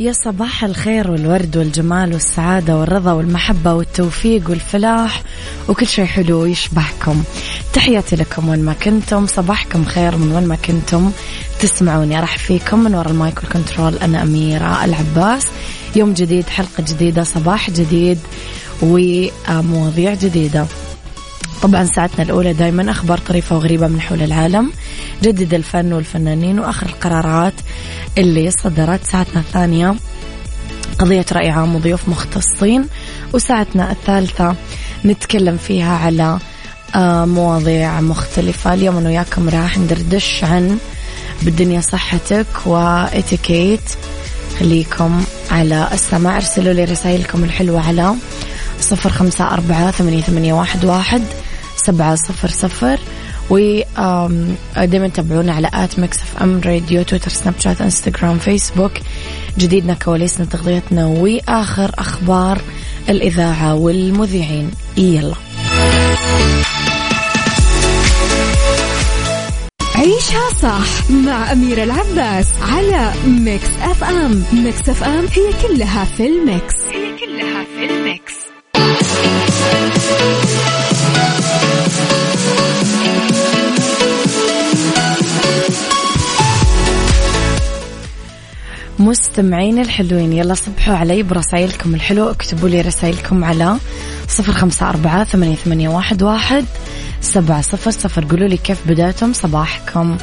يا صباح الخير والورد والجمال والسعادة والرضا والمحبة والتوفيق والفلاح وكل شيء حلو يشبهكم. تحياتي لكم وين ما كنتم. صباحكم خير من وين ما كنتم. تسمعوني راح فيكم من وراء ال mic وال control. أنا أميرة العباس. يوم جديد حلقة جديدة صباح جديد ومواضيع جديدة. طبعا ساعتنا الأولى دايما أخبار طريفة وغريبة من حول العالم. جدد الفن والفنانين وآخر القرارات. اللي صدرت ساعتنا الثانية قضية رأي عام وضيوف مختصين وساعتنا الثالثة نتكلم فيها على آه، مواضيع مختلفة. اليوم أنا وياكم راح ندردش عن بالدنيا صحتك واتيكيت خليكم على السماع. ارسلوا لي رسائلكم الحلوة على صفر خمسة أربعة ثمانية, واحد سبعة صفر صفر. ودائما تابعونا على at Mix FM Radio تويتر سناب شات انستغرام فيسبوك. جديدنا كواليسنا تغطيتنا واخر أخبار الإذاعة والمذيعين. يلا. عيشها صح مع أميرة العباس على Mix FM. Mix FM هي كلها في ال mix. هي كلها في الميكس. مستمعين الحلوين يلا صبحوا علي برسائلكم الحلوة اكتبوا لي رسائلكم على صفر خمسة أربعة ثمانية, ثمانية واحد, واحد سبعة صفر صفر. قولوا لي كيف بدأتم صباحكم.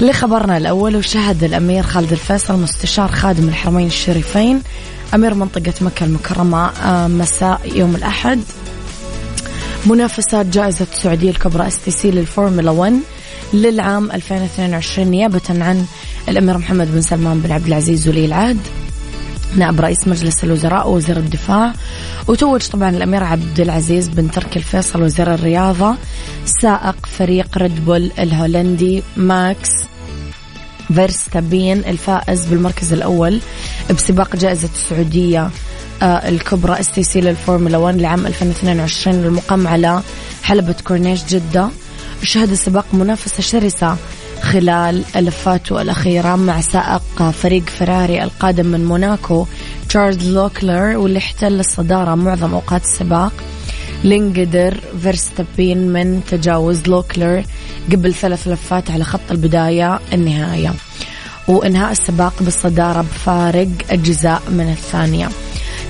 لخبرنا الأول وشهد الأمير خالد الفيصل مستشار خادم الحرمين الشريفين. أمير منطقة مكة المكرمة آه، مساء يوم الأحد. منافسات جائزة السعودية الكبرى STC للفورمولا 1 للعام 2022 نيابة عن الأمير محمد بن سلمان بن عبد العزيز ولي العهد نائب رئيس مجلس الوزراء ووزير الدفاع وتوج طبعا الأمير عبد العزيز بن تركي الفيصل وزير الرياضة سائق فريق ريد بول الهولندي ماكس فيرستابين الفائز بالمركز الأول بسباق جائزة السعودية آه، الكبرى STC للفورمولا 1 لعام 2022 المقام على حلبة كورنيش جدة. شهد السباق منافسة شرسة خلال لفاته الأخيرة مع سائق فريق فراري القادم من موناكو تشارلز لوكلر واللي احتل الصدارة معظم أوقات السباق. لين قدر فيرستابين من تجاوز لوكلر قبل ثلاث لفات على خط البداية النهاية وإنهاء السباق بالصدارة بفارق أجزاء من الثانية.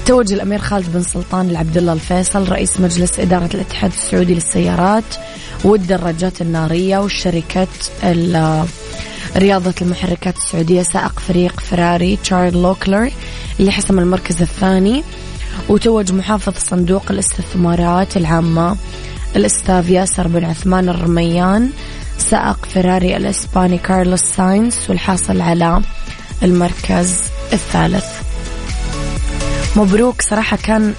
توج الأمير خالد بن سلطان العبد الله الفيصل رئيس مجلس إدارة الاتحاد السعودي للسيارات. والدراجات النارية وشركة رياضة المحركات السعودية سائق فريق فراري تشارل لوكلر اللي حسم المركز الثاني وتوج محافظ صندوق الاستثمارات العامة الأستاذ ياسر بن عثمان الرميان سائق فراري الإسباني كارلوس ساينس والحاصل على المركز الثالث. مبروك. صراحة كان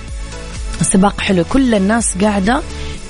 سباق حلو. كل الناس قاعدة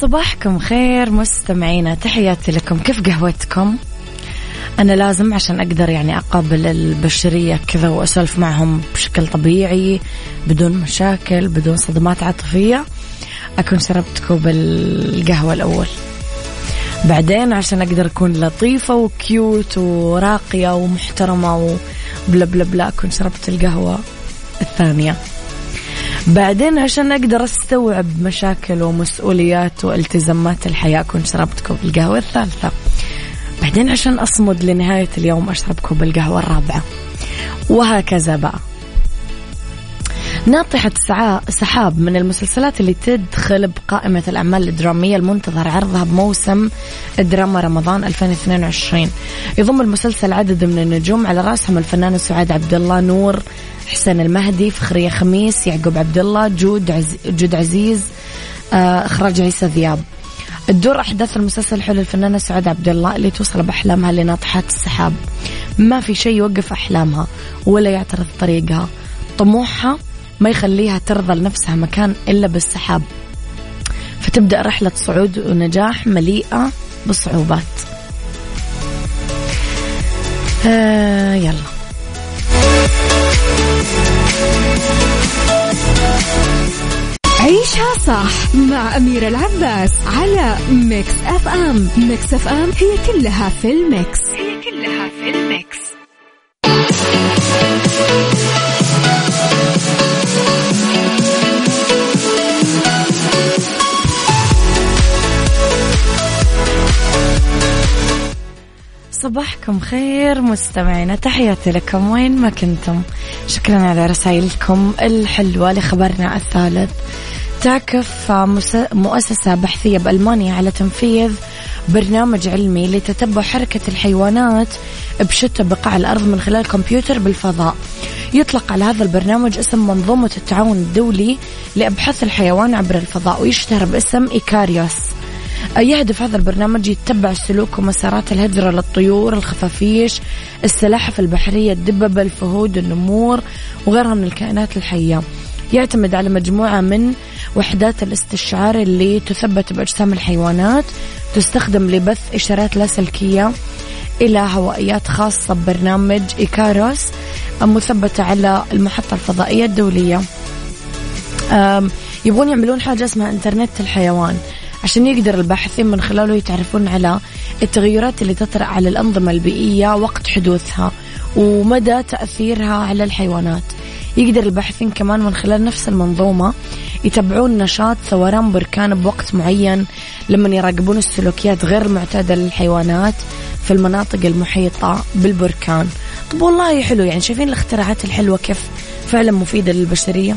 صباحكم خير مستمعينا تحياتي لكم. كيف قهوتكم؟ أنا لازم عشان أقدر يعني أقابل البشرية كذا وأسولف معهم بشكل طبيعي بدون مشاكل بدون صدمات عاطفية أكون شربت كوب القهوة الأول. بعدين عشان أقدر أكون لطيفة وكيوت وراقية ومحترمة وبلا بلا بلا أكون شربت القهوة الثانية. بعدين عشان أقدر أستوعب مشاكل ومسؤوليات والتزامات الحياة أكون شربت كوب القهوة الثالثة. بعدين عشان أصمد لنهاية اليوم أشرب كوب القهوة الرابعة. وهكذا بقى. ناطحة سحاب من المسلسلات اللي تدخل بقائمة الأعمال الدرامية المنتظر عرضها بموسم دراما رمضان 2022 يضم المسلسل عدد من النجوم على رأسهم الفنان سعاد عبد الله نور حسين المهدي فخرية خميس يعقوب عبد الله جود عز جود عزيز آه، إخراج عيسى ذياب. تدور أحداث المسلسل حول الفنانة سعاد عبد الله اللي توصل بأحلامها لناطحات السحاب ما في شيء يوقف أحلامها ولا يعترض طريقها. طموحها ما يخليها ترضى لنفسها مكان إلا بالسحاب. فتبدأ رحلة صعود ونجاح مليئة بالصعوبات. آه يلا. عيشها صح مع أميرة العباس على Mix FM. Mix FM هي كلها في ال Mix. هي كلها في ال Mix. صباحكم خير مستمعينا تحياتي لكم وين ما كنتم. شكرا على رسائلكم الحلوة لخبرنا الثالث. تعكف مؤسسة بحثية بألمانيا على تنفيذ برنامج علمي لتتبع حركة الحيوانات بشتى بقاع الأرض من خلال كمبيوتر بالفضاء. يطلق على هذا البرنامج اسم منظومة التعاون الدولي لأبحاث الحيوان عبر الفضاء ويشتهر باسم إيكاريوس. يهدف هذا البرنامج يتبع سلوك ومسارات الهجرة للطيور الخفافيش السلاحف البحرية الدببة الفهود النمور وغيرها من الكائنات الحية. يعتمد على مجموعة من وحدات الاستشعار اللي تثبت بأجسام الحيوانات تستخدم لبث إشارات لاسلكية إلى هوائيات خاصة ببرنامج إيكاروس مثبتة على المحطة الفضائية الدولية. يبغون يعملون حاجة اسمها إنترنت الحيوان. عشان يقدر الباحثين من خلاله يتعرفون على التغيرات اللي تطرأ على الأنظمة البيئية وقت حدوثها ومدى تأثيرها على الحيوانات. يقدر الباحثين كمان من خلال نفس المنظومة يتابعون نشاط ثوران بركان بوقت معين لما يراقبون السلوكيات غير المعتادة للحيوانات في المناطق المحيطة بالبركان. طب والله حلو يعني شايفين الاختراعات الحلوة كيف فعلا مفيدة للبشرية؟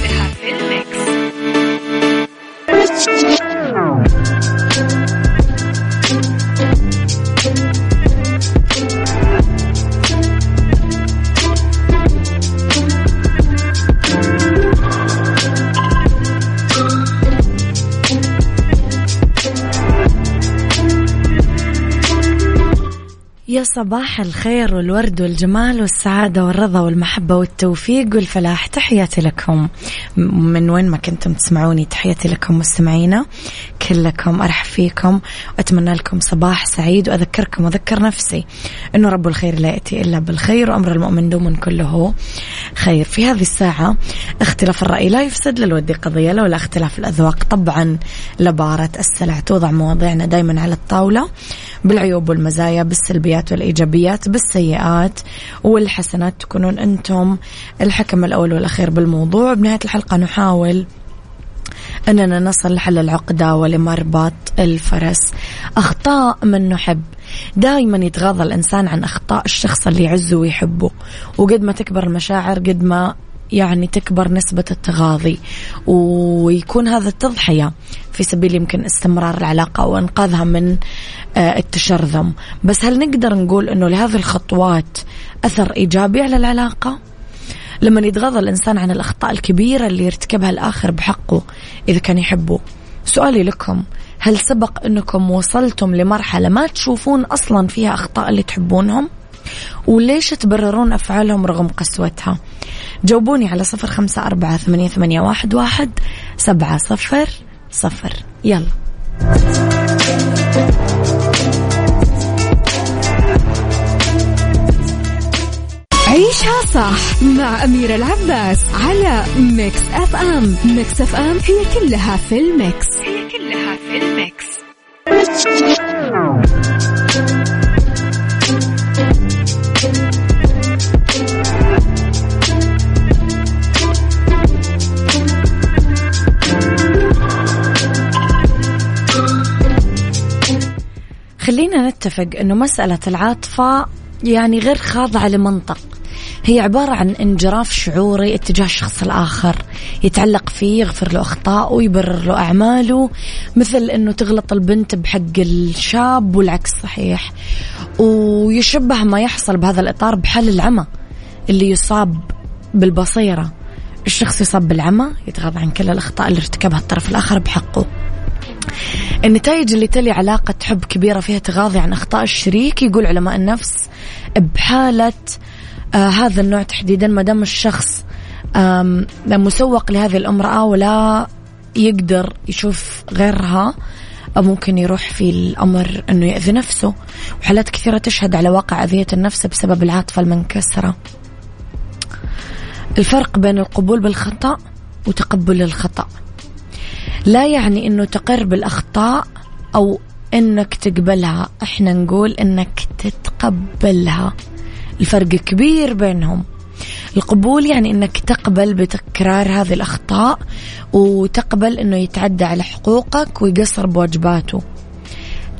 صباح الخير والورد والجمال والسعادة والرضا والمحبة والتوفيق والفلاح. تحياتي لكم. من وين ما كنتم تسمعوني تحياتي لكم مستمعينا كلكم. أرحب فيكم. وأتمنى لكم صباح سعيد وأذكركم وأذكر نفسي أنه رب الخير لا يأتي إلا بالخير وأمر المؤمن دوما كله خير. في هذه الساعة اختلاف الرأي لا يفسد للود قضية لولا اختلاف الأذواق طبعا لبارة السلع. توضع مواضيعنا دايما على الطاولة بالعيوب والمزايا بالسلبيات السلبيات والإيجابيات بالسيئات والحسنات تكونون أنتم الحكم الأول والأخير بالموضوع. بنهاية الحلقة نحاول أننا نصل لحل العقدة ولمربط الفرس. أخطاء من نحب. دائما يتغاضى الإنسان عن أخطاء الشخص اللي يعزه ويحبه. وقد ما تكبر المشاعر قد ما يعني تكبر نسبة التغاضي. ويكون هذا التضحية في سبيل يمكن استمرار العلاقة أو إنقاذها من آه، التشرذم. بس هل نقدر نقول أنه لهذه الخطوات أثر إيجابي على العلاقة؟ لما يتغاضى الإنسان عن الأخطاء الكبيرة اللي يرتكبها الآخر بحقه إذا كان يحبه. سؤالي لكم هل سبق أنكم وصلتم لمرحلة ما تشوفون أصلا فيها أخطاء اللي تحبونهم؟ وليش تبررون أفعالهم رغم قسوتها؟ جاوبوني على صفر خمسة أربعة ثمانية, ثمانية واحد, واحد سبعة صفر صفر. يلا. عيشها صح مع أميرة العباس على Mix FM. Mix FM هي كلها في ال Mix. هي كلها في ال Mix. نتفق إنه مسألة العاطفة يعني غير خاضعة لمنطق. هي عبارة عن انجراف شعوري اتجاه الشخص الآخر يتعلق فيه يغفر له أخطائه يبرر له أعماله مثل أنه تغلط البنت بحق الشاب والعكس صحيح ويشبه ما يحصل بهذا الإطار بحال العمى اللي يصاب بالبصيرة. الشخص يصاب بالعمى يتغاضى عن كل الأخطاء اللي ارتكبها الطرف الآخر بحقه. النتائج اللي تلي علاقة حب كبيرة فيها تغاضي عن أخطاء الشريك يقول علماء النفس بحالة آه هذا النوع تحديدا ما دام الشخص مسوق لهذه الأمرأة ولا يقدر يشوف غيرها ممكن يروح في الأمر أنه يأذي نفسه. وحالات كثيرة تشهد على واقع أذية النفس بسبب العاطفة المنكسرة. الفرق بين القبول بالخطأ وتقبل الخطأ. لا يعني أنه تقر بالأخطاء أو أنك تقبلها. إحنا نقول أنك تتقبلها. الفرق كبير بينهم. القبول يعني إنك تقبل بتكرار هذه الأخطاء وتقبل إنه يتعدى على حقوقك ويقصر بواجباته.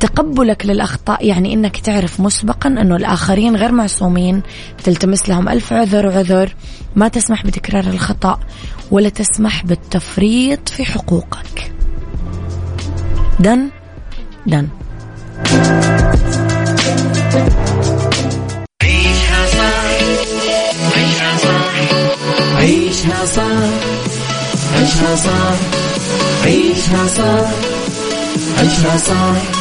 تقبلك للأخطاء يعني إنك تعرف مسبقا إنه الآخرين غير معصومين تلتمس لهم ألف عذر وعذر ما تسمح بتكرار الخطأ ولا تسمح بالتفريط في حقوقك. دن دن عيشها صح عيشها صح عيشها صح عيشها صح عيشها صح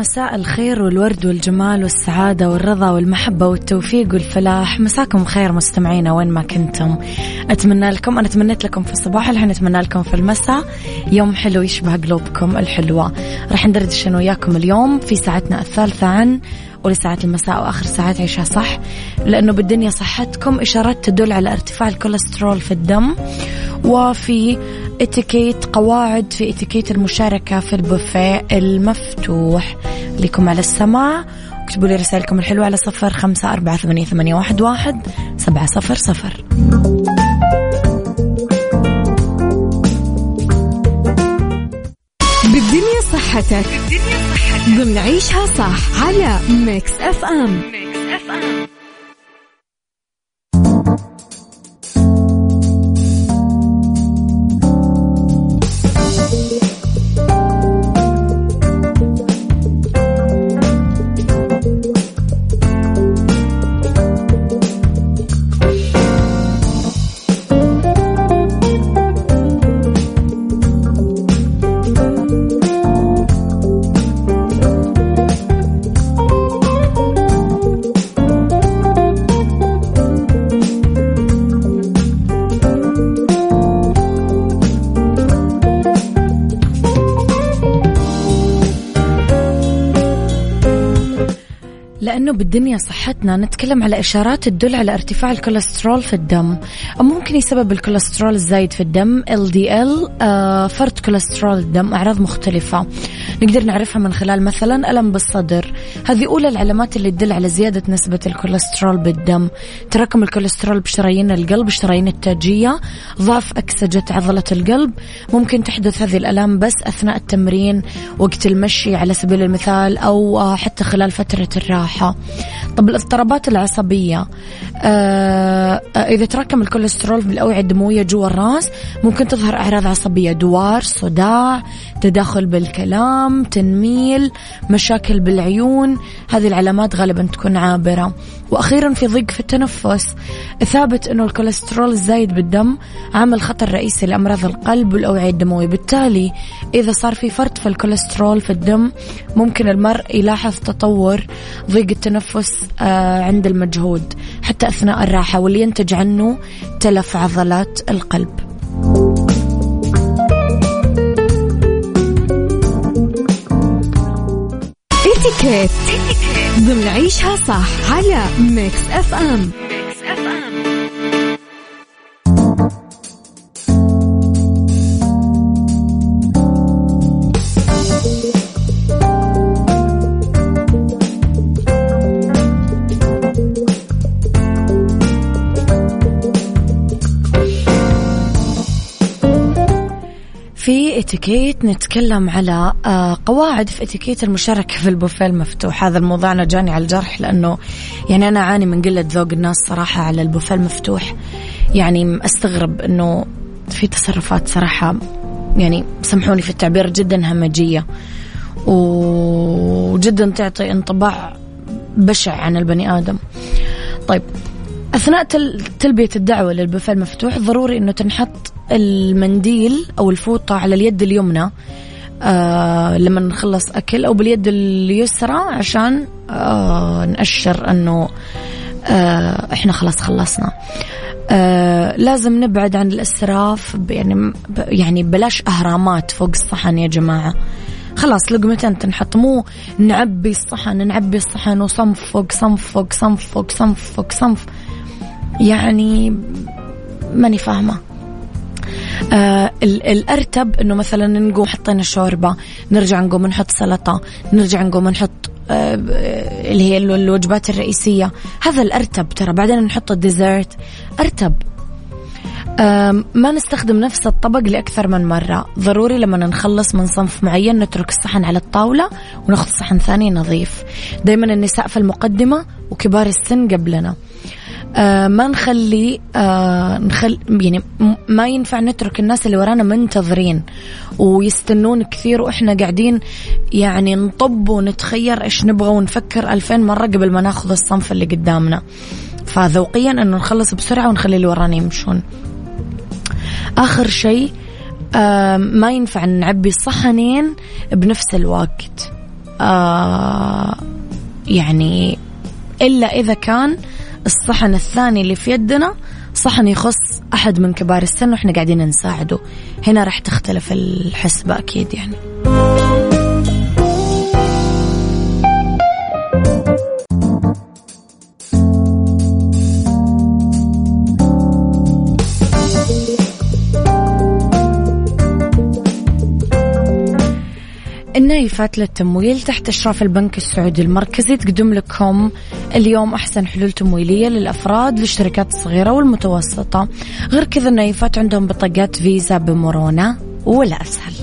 مساء الخير والورد والجمال والسعادة والرضا والمحبة والتوفيق والفلاح. مساكم خير مستمعينا وين ما كنتم. أتمنى لكم أنا تمنيت لكم في الصباح الحين أتمنى لكم في المساء. يوم حلو يشبه قلوبكم الحلوة. راح ندردش أنا وياكم اليوم في ساعتنا الثالثة عن أولى ساعات المساء وآخر ساعات عيشها صح. لأنه بالدنيا صحتكم إشارات تدل على ارتفاع الكوليسترول في الدم. وفي اتيكيت قواعد في اتيكيت المشاركة في البوفيه المفتوح لكم على السماع اكتبوا لي رسائلكم الحلوة على صفر خمسة أربعة ثمانية, ثمانية واحد, واحد سبعة صفر صفر. بالدنيا صحتك. بالدنيا صحتك. بنعيشها صح على Mix FM. Mix FM. لأنه بالدنيا صحتنا نتكلم على إشارات تدل على ارتفاع الكوليسترول في الدم. ممكن يسبب الكوليسترول الزايد في الدم LDL آه فرط كوليسترول الدم أعراض مختلفة. نقدر نعرفها من خلال مثلا ألم بالصدر. هذه أولى العلامات اللي تدل على زيادة نسبة الكوليسترول بالدم. تراكم الكوليسترول بشرايين القلب الشرايين التاجية ضعف أكسجة عضلة القلب. ممكن تحدث هذه الألام بس أثناء التمرين وقت المشي على سبيل المثال أو حتى خلال فترة الراحة. طب الاضطرابات العصبية. آه إذا تراكم الكوليسترول بالأوعية الدموية جوا الراس ممكن تظهر أعراض عصبية دوار صداع تداخل بالكلام تنميل مشاكل بالعيون هذه العلامات غالبا تكون عابرة. وأخيرا في ضيق في التنفس ثابت أنه الكوليسترول الزايد بالدم عامل خطر رئيسي لأمراض القلب والأوعية الدموية. بالتالي إذا صار في فرط في الكوليسترول في الدم ممكن المرء يلاحظ تطور ضيق التنفس آه، عند المجهود حتى أثناء الراحة واللي ينتج عنه تلف عضلات القلب. اتيكيت ضمن عيشها صح على Mix FM في اتيكيت نتكلم على آه، قواعد في اتيكيت المشاركة في البوفيه المفتوح. هذا الموضوع أنا جاني على الجرح لأنه يعني أنا أعاني من قلة ذوق الناس صراحة على البوفيه المفتوح. يعني أستغرب أنه في تصرفات صراحة يعني سامحوني في التعبير جدا همجية وجدا تعطي انطباع بشع عن البني آدم. طيب أثناء تلبية الدعوة للبوفيه المفتوح ضروري أنه تنحط المنديل أو الفوطة على اليد اليمنى آه لما نخلص أكل أو باليد اليسرى عشان آه نأشر أنه آه إحنا خلاص خلصنا. آه لازم نبعد عن الإسراف يعني يعني بلاش أهرامات فوق الصحن يا جماعة. خلاص لقمتين تنحط مو نعبي الصحن نعبي الصحن وصنف فوق صنف فوق صنف فوق صنف فوق صنف. يعني ماني فاهمة. آه الأرتب إنه مثلا نقوم حطينا شوربه نرجع نقوم نحط سلطة نرجع نقوم نحط آه اللي هي الوجبات الرئيسية. هذا الأرتب ترى بعدين نحط الديزرت. أرتب. ما نستخدم نفس الطبق لأكثر من مرة. ضروري لما نخلص من صنف معين نترك الصحن على الطاولة وناخذ صحن ثاني نظيف. دايما النساء في المقدمة وكبار السن قبلنا. آه ما نخلي آه نخل يعني ما ينفع نترك الناس اللي ورانا منتظرين ويستنون كثير وإحنا قاعدين يعني نطب ونتخير إيش نبغى ونفكر ألفين مرة قبل ما ناخذ الصنف اللي قدامنا. فذوقيا إنه نخلص بسرعة ونخلي اللي ورانا يمشون. آخر شيء آه ما ينفع نعبي الصحنين بنفس الوقت. آه يعني إلا إذا كان الصحن الثاني اللي في يدنا صحن يخص أحد من كبار السن وإحنا قاعدين نساعده. هنا راح تختلف الحسبة أكيد يعني. النايفات للتمويل تحت إشراف البنك السعودي المركزي تقدم لكم اليوم أحسن حلول تمويلية للأفراد للشركات الصغيرة والمتوسطة. غير كذا النايفات عندهم بطاقات فيزا بمرونة ولا أسهل.